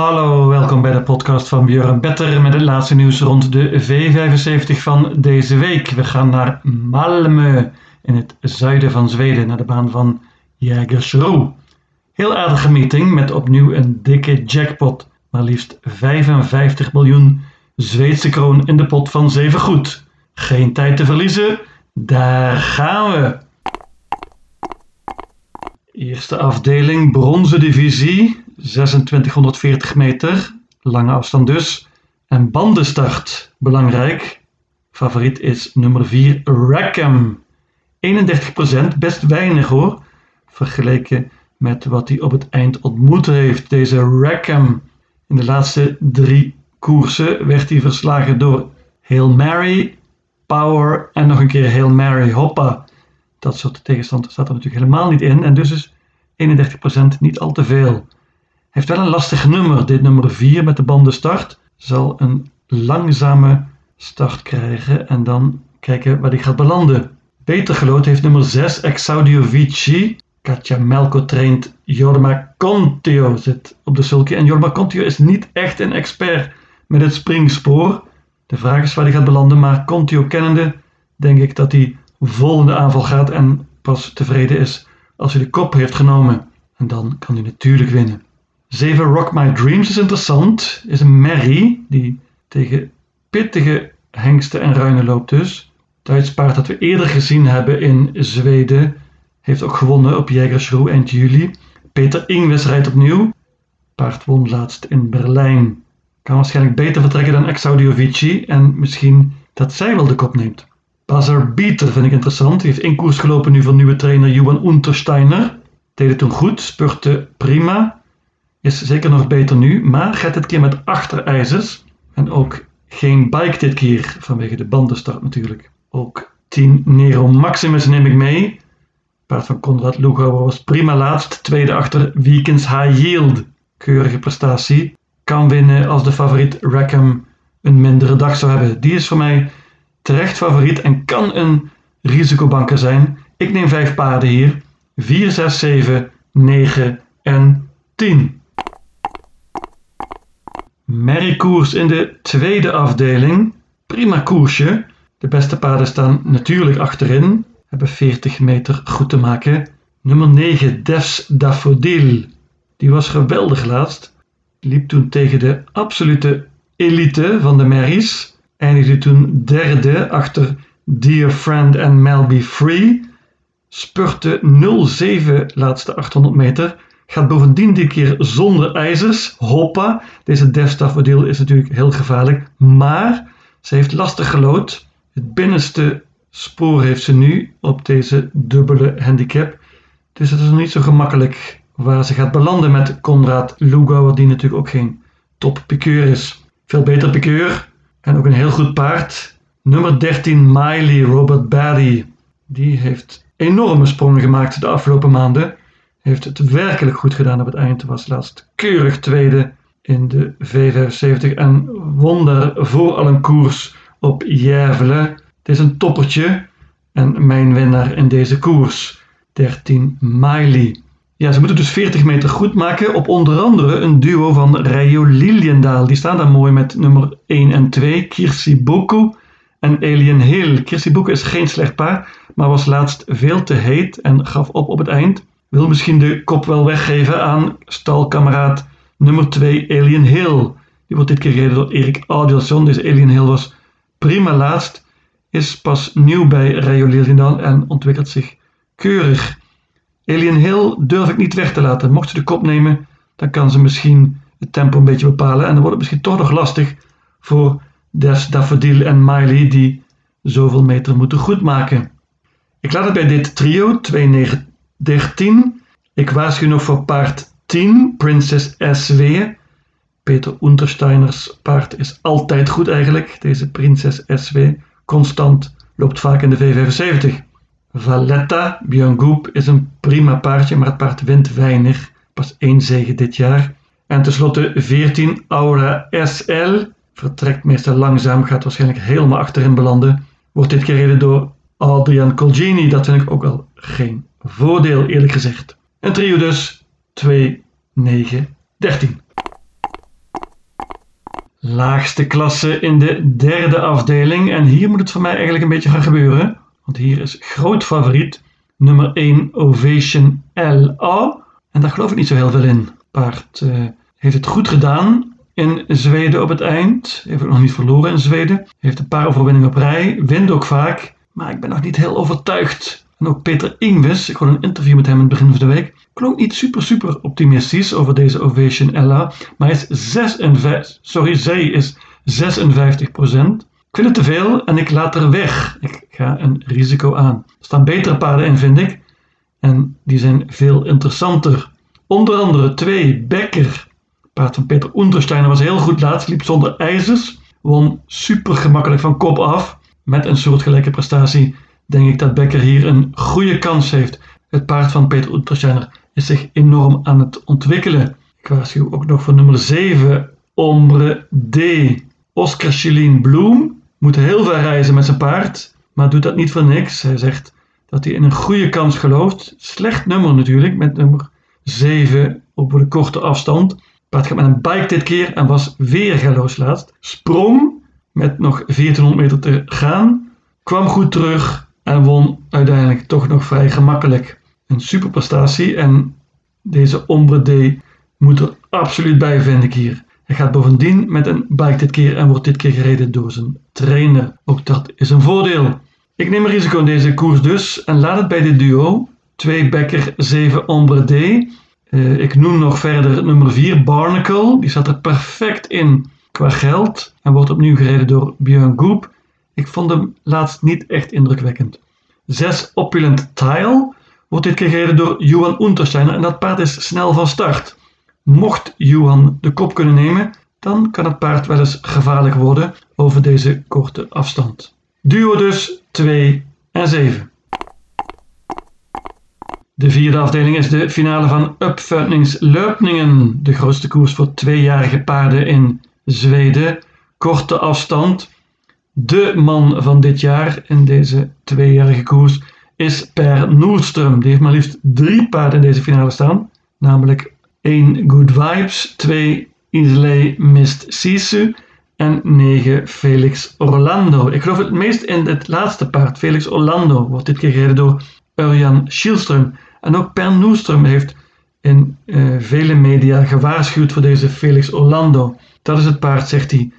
Hallo, welkom bij de podcast van Björn Better met het laatste nieuws rond de V75 van deze week. We gaan naar Malmö in het zuiden van Zweden, naar de baan van Jägersro. Heel aardige meeting met opnieuw een dikke jackpot, maar liefst 55 miljoen Zweedse kroon in de pot van 7 goed. Geen tijd te verliezen, daar gaan we! Eerste afdeling, bronzen divisie, 2640 meter, lange afstand dus. En bandenstart, belangrijk. Favoriet is nummer 4, Rackham. 31%, best weinig hoor, vergeleken met wat hij op het eind ontmoet heeft. Deze Rackham. In de laatste drie koersen werd hij verslagen door Hail Mary, Power en nog een keer Hail Mary, Hoppa. Dat soort tegenstand staat er natuurlijk helemaal niet in en dus is 31% niet al te veel. Heeft wel een lastig nummer, dit nummer 4 met de bandenstart. Zal een langzame start krijgen en dan kijken waar die gaat belanden. Beter geloot heeft nummer 6 Exaudio Vici. Katja Melko traint Jorma Contio zit op de sulky. En Jorma Contio is niet echt een expert met het springspoor. De vraag is waar hij gaat belanden, maar Contio kennende denk ik dat hij vol in de aanval gaat en pas tevreden is als hij de kop heeft genomen. En dan kan hij natuurlijk winnen. 7 Rock My Dreams is interessant. Is een merrie die tegen pittige hengsten en ruinen loopt dus. Duits paard dat we eerder gezien hebben in Zweden. Heeft ook gewonnen op Jägersro eind juli. Peter Ingves rijdt opnieuw. Paard won laatst in Berlijn. Kan waarschijnlijk beter vertrekken dan Exaudiovici en misschien dat zij wel de kop neemt. Bazar Bieter vind ik interessant. Die heeft in koers gelopen nu van nieuwe trainer Johan Untersteiner. Deed het toen goed, spurte prima. Is zeker nog beter nu, maar gaat dit keer met achterijzers. En ook geen bike dit keer, vanwege de bandenstart natuurlijk. Ook 10 Nero Maximus neem ik mee. Paard van Konrad Lugauer was prima laatst. Tweede achter Weekends High Yield. Keurige prestatie. Kan winnen als de favoriet Rackham een mindere dag zou hebben. Die is voor mij terecht favoriet en kan een risicobanker zijn. Ik neem vijf paarden hier. 4, 6, 7, 9 en 10. Merriekoers in de tweede afdeling. Prima koersje. De beste paarden staan natuurlijk achterin. Hebben 40 meter goed te maken. Nummer 9, Des Daffodil. Die was geweldig laatst. Liep toen tegen de absolute elite van de merries. Eindigde toen derde achter Dear Friend en Melby Free. Spurte 0,7 laatste 800 meter. Gaat bovendien dit keer zonder ijzers. Hoppa. Deze Daffodil is natuurlijk heel gevaarlijk. Maar ze heeft lastig gelood. Het binnenste spoor heeft ze nu op deze dubbele handicap. Dus het is nog niet zo gemakkelijk waar ze gaat belanden met Konrad Lugauer, die natuurlijk ook geen top pikeur is. Veel beter pikeur en ook een heel goed paard. Nummer 13 Miley Robert Barry. Die heeft enorme sprongen gemaakt de afgelopen maanden. Heeft het werkelijk goed gedaan op het eind. Was laatst keurig tweede in de V75 en won daar voor al een koers op Järvelen. Het is een toppertje en mijn winnaar in deze koers, 13 Miley. Ja, ze moeten dus 40 meter goed maken op onder andere een duo van Rayo Liliendaal. Die staan daar mooi met nummer 1 en 2, Kirsi Boku en Alien Hill. Kirsi Boku is geen slecht paar, maar was laatst veel te heet en gaf op op het eind. Wil misschien de kop wel weggeven aan stalkameraad nummer 2, Alien Hill. Die wordt dit keer gereden door Erik Audielson. Deze Alien Hill was prima laatst, is pas nieuw bij Rayo Liliendaal en ontwikkelt zich keurig. Alien Hill durf ik niet weg te laten. Mocht ze de kop nemen, dan kan ze misschien het tempo een beetje bepalen. En dan wordt het misschien toch nog lastig voor Des Daffodil en Miley, die zoveel meter moeten goedmaken. Ik laat het bij dit trio, 2, 9, 13. Ik waarschuw nog voor paard 10, Princess SW. Peter Untersteiners paard is altijd goed eigenlijk. Deze Prinses SW, constant, loopt vaak in de V75. Valletta Björn is een prima paardje, maar het paard wint weinig. Pas één zege dit jaar. En tenslotte 14 Aura SL. Vertrekt meestal langzaam, gaat waarschijnlijk helemaal achterin belanden. Wordt dit gereden door Adrian Colgini. Dat vind ik ook wel geen voordeel, eerlijk gezegd. Een trio dus 2, 9, 13. laagste klasse in de derde afdeling. En hier moet het voor mij eigenlijk een beetje gaan gebeuren. Want hier is groot favoriet nummer 1 Ovation LA. En daar geloof ik niet zo heel veel in. Paard uh, heeft het goed gedaan in Zweden op het eind. Heeft het nog niet verloren in Zweden. Heeft een paar overwinningen op rij. Wint ook vaak. Maar ik ben nog niet heel overtuigd. En ook Peter Ingves, ik had een interview met hem in het begin van de week, klonk niet super super optimistisch over deze Ovation Ella. Maar hij is 56, sorry, zij is 56 procent. Ik vind het te veel en ik laat er weg. Ik ga een risico aan. Er staan betere paarden in, vind ik. En die zijn veel interessanter. Onder andere twee Becker. Paard van Peter Untersteiner was heel goed laatst, liep zonder ijzers. Won super gemakkelijk van kop af. Met een soortgelijke prestatie denk ik dat Becker hier een goede kans heeft. Het paard van Peter Untersteiner is zich enorm aan het ontwikkelen. Ik waarschuw ook nog voor nummer 7, Ombre D. Oscar Chilien Bloem moet heel ver reizen met zijn paard, maar doet dat niet voor niks. Hij zegt dat hij in een goede kans gelooft. Slecht nummer natuurlijk, met nummer 7 op de korte afstand. Paard gaat met een bike dit keer en was weer galoos laatst. Sprong met nog 1400 meter te gaan, kwam goed terug en won uiteindelijk toch nog vrij gemakkelijk. Een superprestatie en deze Ombre D moet er absoluut bij, vind ik hier. Hij gaat bovendien met een bike dit keer en wordt dit keer gereden door zijn trainer. Ook dat is een voordeel. Ik neem risico in deze koers dus en laat het bij dit duo. 2 Becker, 7 Ombre D. Uh, ik noem nog verder nummer 4 Barnacle. Die zat er perfect in qua geld en wordt opnieuw gereden door Björn Goop. Ik vond hem laatst niet echt indrukwekkend. 6 Opulent Tile wordt dit keer gereden door Johan Untersteiner en dat paard is snel van start. Mocht Johan de kop kunnen nemen, dan kan het paard wel eens gevaarlijk worden over deze korte afstand. Duo dus 2 en 7. De vierde afdeling is de finale van Uppfödningslöpningen, de grootste koers voor tweejarige paarden in Zweden. Korte afstand. De man van dit jaar in deze tweejarige koers is Per Nordström. Die heeft maar liefst drie paarden in deze finale staan. Namelijk 1 Good Vibes, 2 Islay Mist Sisu en 9 Felix Orlando. Ik geloof het meest in het laatste paard, Felix Orlando, wordt dit keer door Urjan Schielström. En ook Per Nordström heeft in uh, vele media gewaarschuwd voor deze Felix Orlando. Dat is het paard, zegt hij,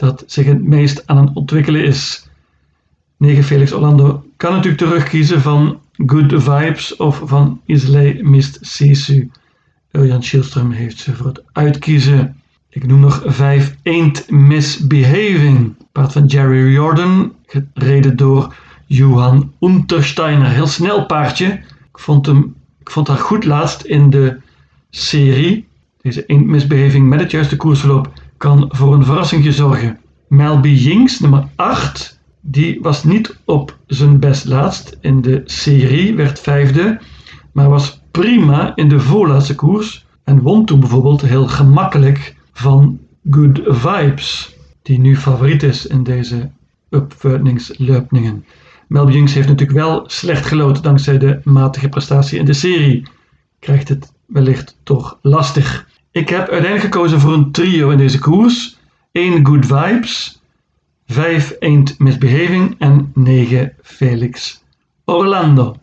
dat zich het meest aan het ontwikkelen is. 9 Felix Orlando kan natuurlijk terugkiezen van Good Vibes of van Islay Mist Sisu. Jan Schielström heeft ze voor het uitkiezen. Ik noem nog 5 Ain't Misbehaving. Paard van Jerry Jordan, gereden door Johan Untersteiner. Heel snel paardje. Ik vond, hem, ik vond haar goed laatst in de serie. Deze Ain't Misbehaving met het juiste koersverloop kan voor een verrassingje zorgen. Melby Jinks, nummer 8, die was niet op zijn best laatst in de serie, werd vijfde, maar was prima in de voorlaatste koers en won toen bijvoorbeeld heel gemakkelijk van Good Vibes, die nu favoriet is in deze uppvötningslöpningen. Melby Jinks heeft natuurlijk wel slecht gelood dankzij de matige prestatie in de serie. Krijgt het wellicht toch lastig. Ik heb uiteindelijk gekozen voor een trio in deze koers. 1 Good Vibes, 5 Ain't Misbehaving en 9 Felix Orlando.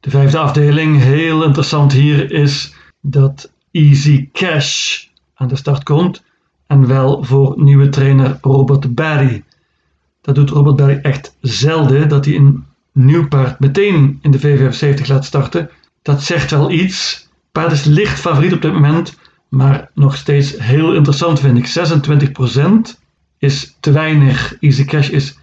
De vijfde afdeling, heel interessant hier, is dat Easy Cash aan de start komt. En wel voor nieuwe trainer Robert Barry. Dat doet Robert Barry echt zelden, dat hij een nieuw paard meteen in de V75 laat starten. Dat zegt wel iets, Paard is licht favoriet op dit moment, maar nog steeds heel interessant vind ik. 26% is te weinig. Easy Cash is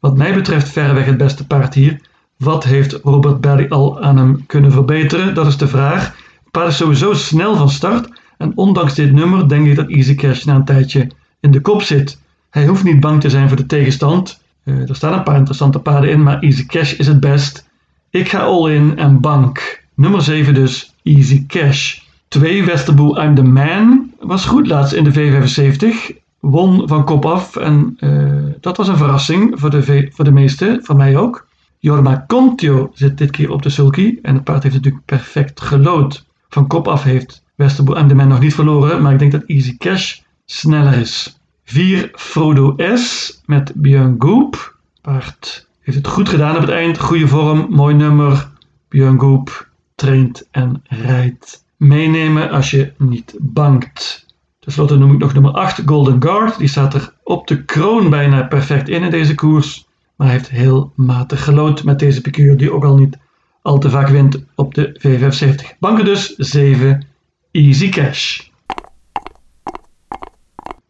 wat mij betreft verreweg het beste paard hier. Wat heeft Robert Barry al aan hem kunnen verbeteren? Dat is de vraag. Het paard is sowieso snel van start. En ondanks dit nummer denk ik dat Easy Cash na een tijdje in de kop zit. Hij hoeft niet bang te zijn voor de tegenstand. Uh, er staan een paar interessante paarden in, maar Easy Cash is het best. Ik ga all in en bank. Nummer 7 dus, Easy Cash. 2 Westerboel I'm the Man was goed laatst in de V75. Won van kop af en uh, dat was een verrassing voor de, voor de meesten, voor mij ook. Jorma Contio zit dit keer op de sulky en het paard heeft natuurlijk perfect gelood. Van kop af heeft Westerbo en de men nog niet verloren, maar ik denk dat Easy Cash sneller is. 4 Frodo S met Björn Goop. Paard heeft het goed gedaan op het eind. Goede vorm, mooi nummer. Björn Goop traint en rijdt. Meenemen als je niet bangt. Ten slotte noem ik nog nummer 8 Golden Guard. Die staat er op de kroon bijna perfect in in deze koers. Maar heeft heel matig gelood met deze piqueur die ook al niet al te vaak wint op de V75. Banken dus 7 Easy Cash.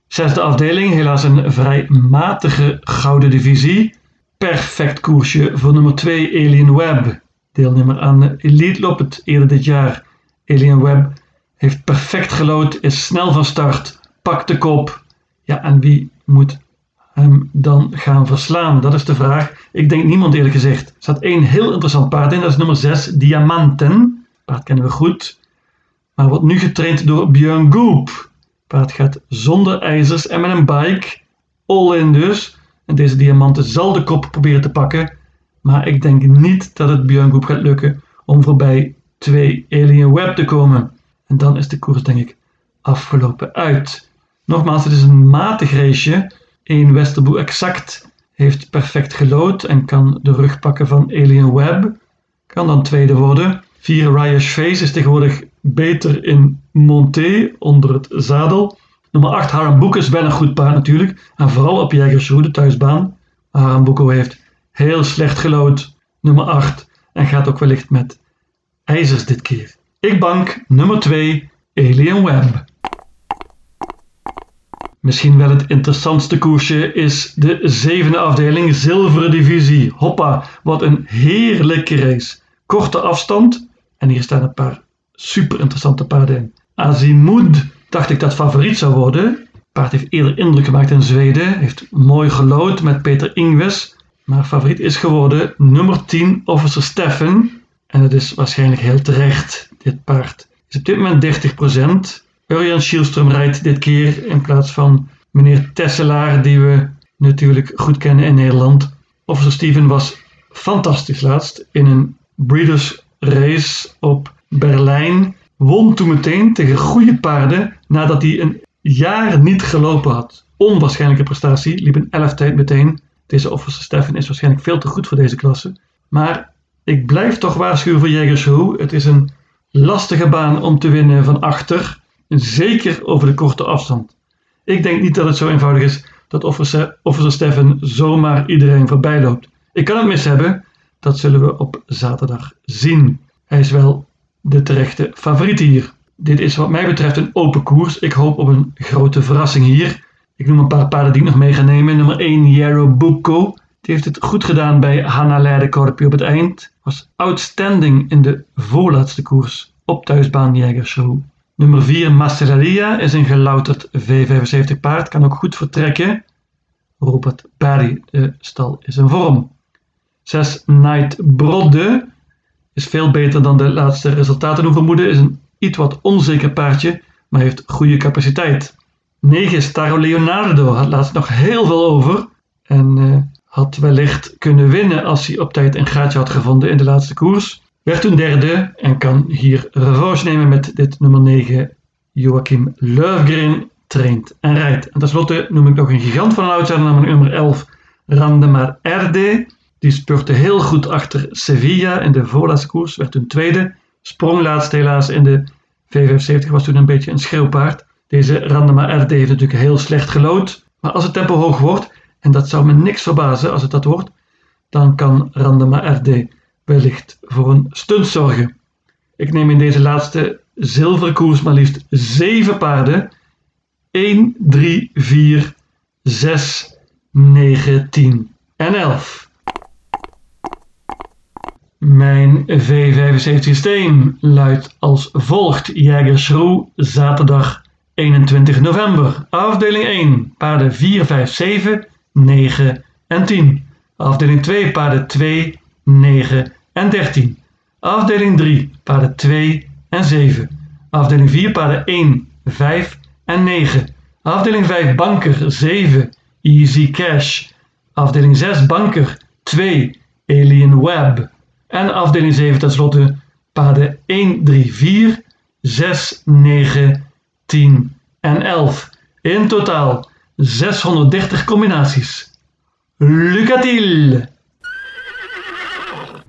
Zesde afdeling, helaas een vrij matige gouden divisie. Perfect koersje voor nummer 2 Alien Web. Deelnemer aan de Elite Loppet eerder dit jaar. Alien Web heeft perfect gelood, is snel van start, pakt de kop. Ja, en wie moet hem dan gaan verslaan? Dat is de vraag. Ik denk niemand eerlijk gezegd. Er staat één heel interessant paard in, dat is nummer 6, Diamanten. Paard kennen we goed. Maar wordt nu getraind door Björn Goop. Paard gaat zonder ijzers en met een bike. All in dus. En deze Diamanten zal de kop proberen te pakken. Maar ik denk niet dat het Björn Goop gaat lukken om voorbij twee Alien Web te komen. En dan is de koers denk ik afgelopen uit. Nogmaals, het is een matig raceje. 1 Westerboe Exact heeft perfect gelood en kan de rug pakken van Alien Web. Kan dan tweede worden. 4 Riot Face is tegenwoordig beter in monté onder het zadel. Nummer 8 Harambuco is wel een goed paard natuurlijk. En vooral op Jägersroe, de thuisbaan. Harambuco heeft heel slecht gelood. Nummer 8. En gaat ook wellicht met ijzers dit keer. Ik bank nummer 2 Alien Web. Misschien wel het interessantste koersje is de zevende afdeling Zilveren Divisie. Hoppa, wat een heerlijke race. Korte afstand en hier staan een paar super interessante paarden in. Azimud dacht ik dat favoriet zou worden. Paard heeft eerder indruk gemaakt in Zweden, heeft mooi gelood met Peter Ingves. Maar favoriet is geworden nummer 10 Officer Steffen. En het is waarschijnlijk heel terecht. Dit paard is op dit moment 30%. Urjan Schielström rijdt dit keer in plaats van meneer Tesselaar, die we natuurlijk goed kennen in Nederland. Officer Steven was fantastisch laatst in een Breeders Race op Berlijn. Won toen meteen tegen goede paarden nadat hij een jaar niet gelopen had. Onwaarschijnlijke prestatie, liep een 11 tijd meteen. Deze Officer Steffen is waarschijnlijk veel te goed voor deze klasse. Maar ik blijf toch waarschuwen voor Jägershoe. Het is een lastige baan om te winnen van achter. Zeker over de korte afstand. Ik denk niet dat het zo eenvoudig is dat officer, officer Steffen zomaar iedereen voorbij loopt. Ik kan het mis hebben. Dat zullen we op zaterdag zien. Hij is wel de terechte favoriet hier. Dit is wat mij betreft een open koers. Ik hoop op een grote verrassing hier. Ik noem een paar paarden die ik nog mee ga nemen. Nummer 1 Yarrow Bucco. Die heeft het goed gedaan bij Hanna Leidekorpje op het eind. Was outstanding in de voorlaatste koers op thuisbaan Jägershow. Nummer 4 Masterelia is een gelouterd V75 paard. Kan ook goed vertrekken. Robert Barry, de stal is in vorm. 6 Night Brodde is veel beter dan de laatste resultaten doen vermoeden. Is een iets wat onzeker paardje, maar heeft goede capaciteit. 9 Staro Leonardo had laatst nog heel veel over. En uh, had wellicht kunnen winnen als hij op tijd een gaatje had gevonden in de laatste koers. Werd toen derde en kan hier revanche nemen met dit nummer 9. Joachim Löfgren traint en rijdt. En tenslotte noem ik nog een gigant van outsider, namelijk nummer 11 Randemar RD. Die spurte heel goed achter Sevilla in de voorlaatste koers, werd toen tweede. Sprong laatst helaas in de V75, was toen een beetje een schreeuwpaard. Deze Randemar RD heeft natuurlijk heel slecht gelood. Maar als het tempo hoog wordt, en dat zou me niks verbazen als het dat wordt, dan kan Randema RD wellicht voor een stunt zorgen. Ik neem in deze laatste zilveren koers maar liefst 7 paarden. 1, 3, 4, 6, 9, 10 en 11. Mijn V75 systeem luidt als volgt. Jägerschroe, zaterdag 21 november. Afdeling 1, paarden 4, 5, 7, 9 en 10. Afdeling 2 paarden 2, 9 en 13. Afdeling 3 paarden 2 en 7. Afdeling 4 paarden 1, 5 en 9. Afdeling 5 banker 7, Easy Cash. Afdeling 6 banker 2, Alien Web. En afdeling 7 tenslotte paarden 1, 3, 4, 6, 9, 10 en 11. In totaal 630 combinaties. Lucatil!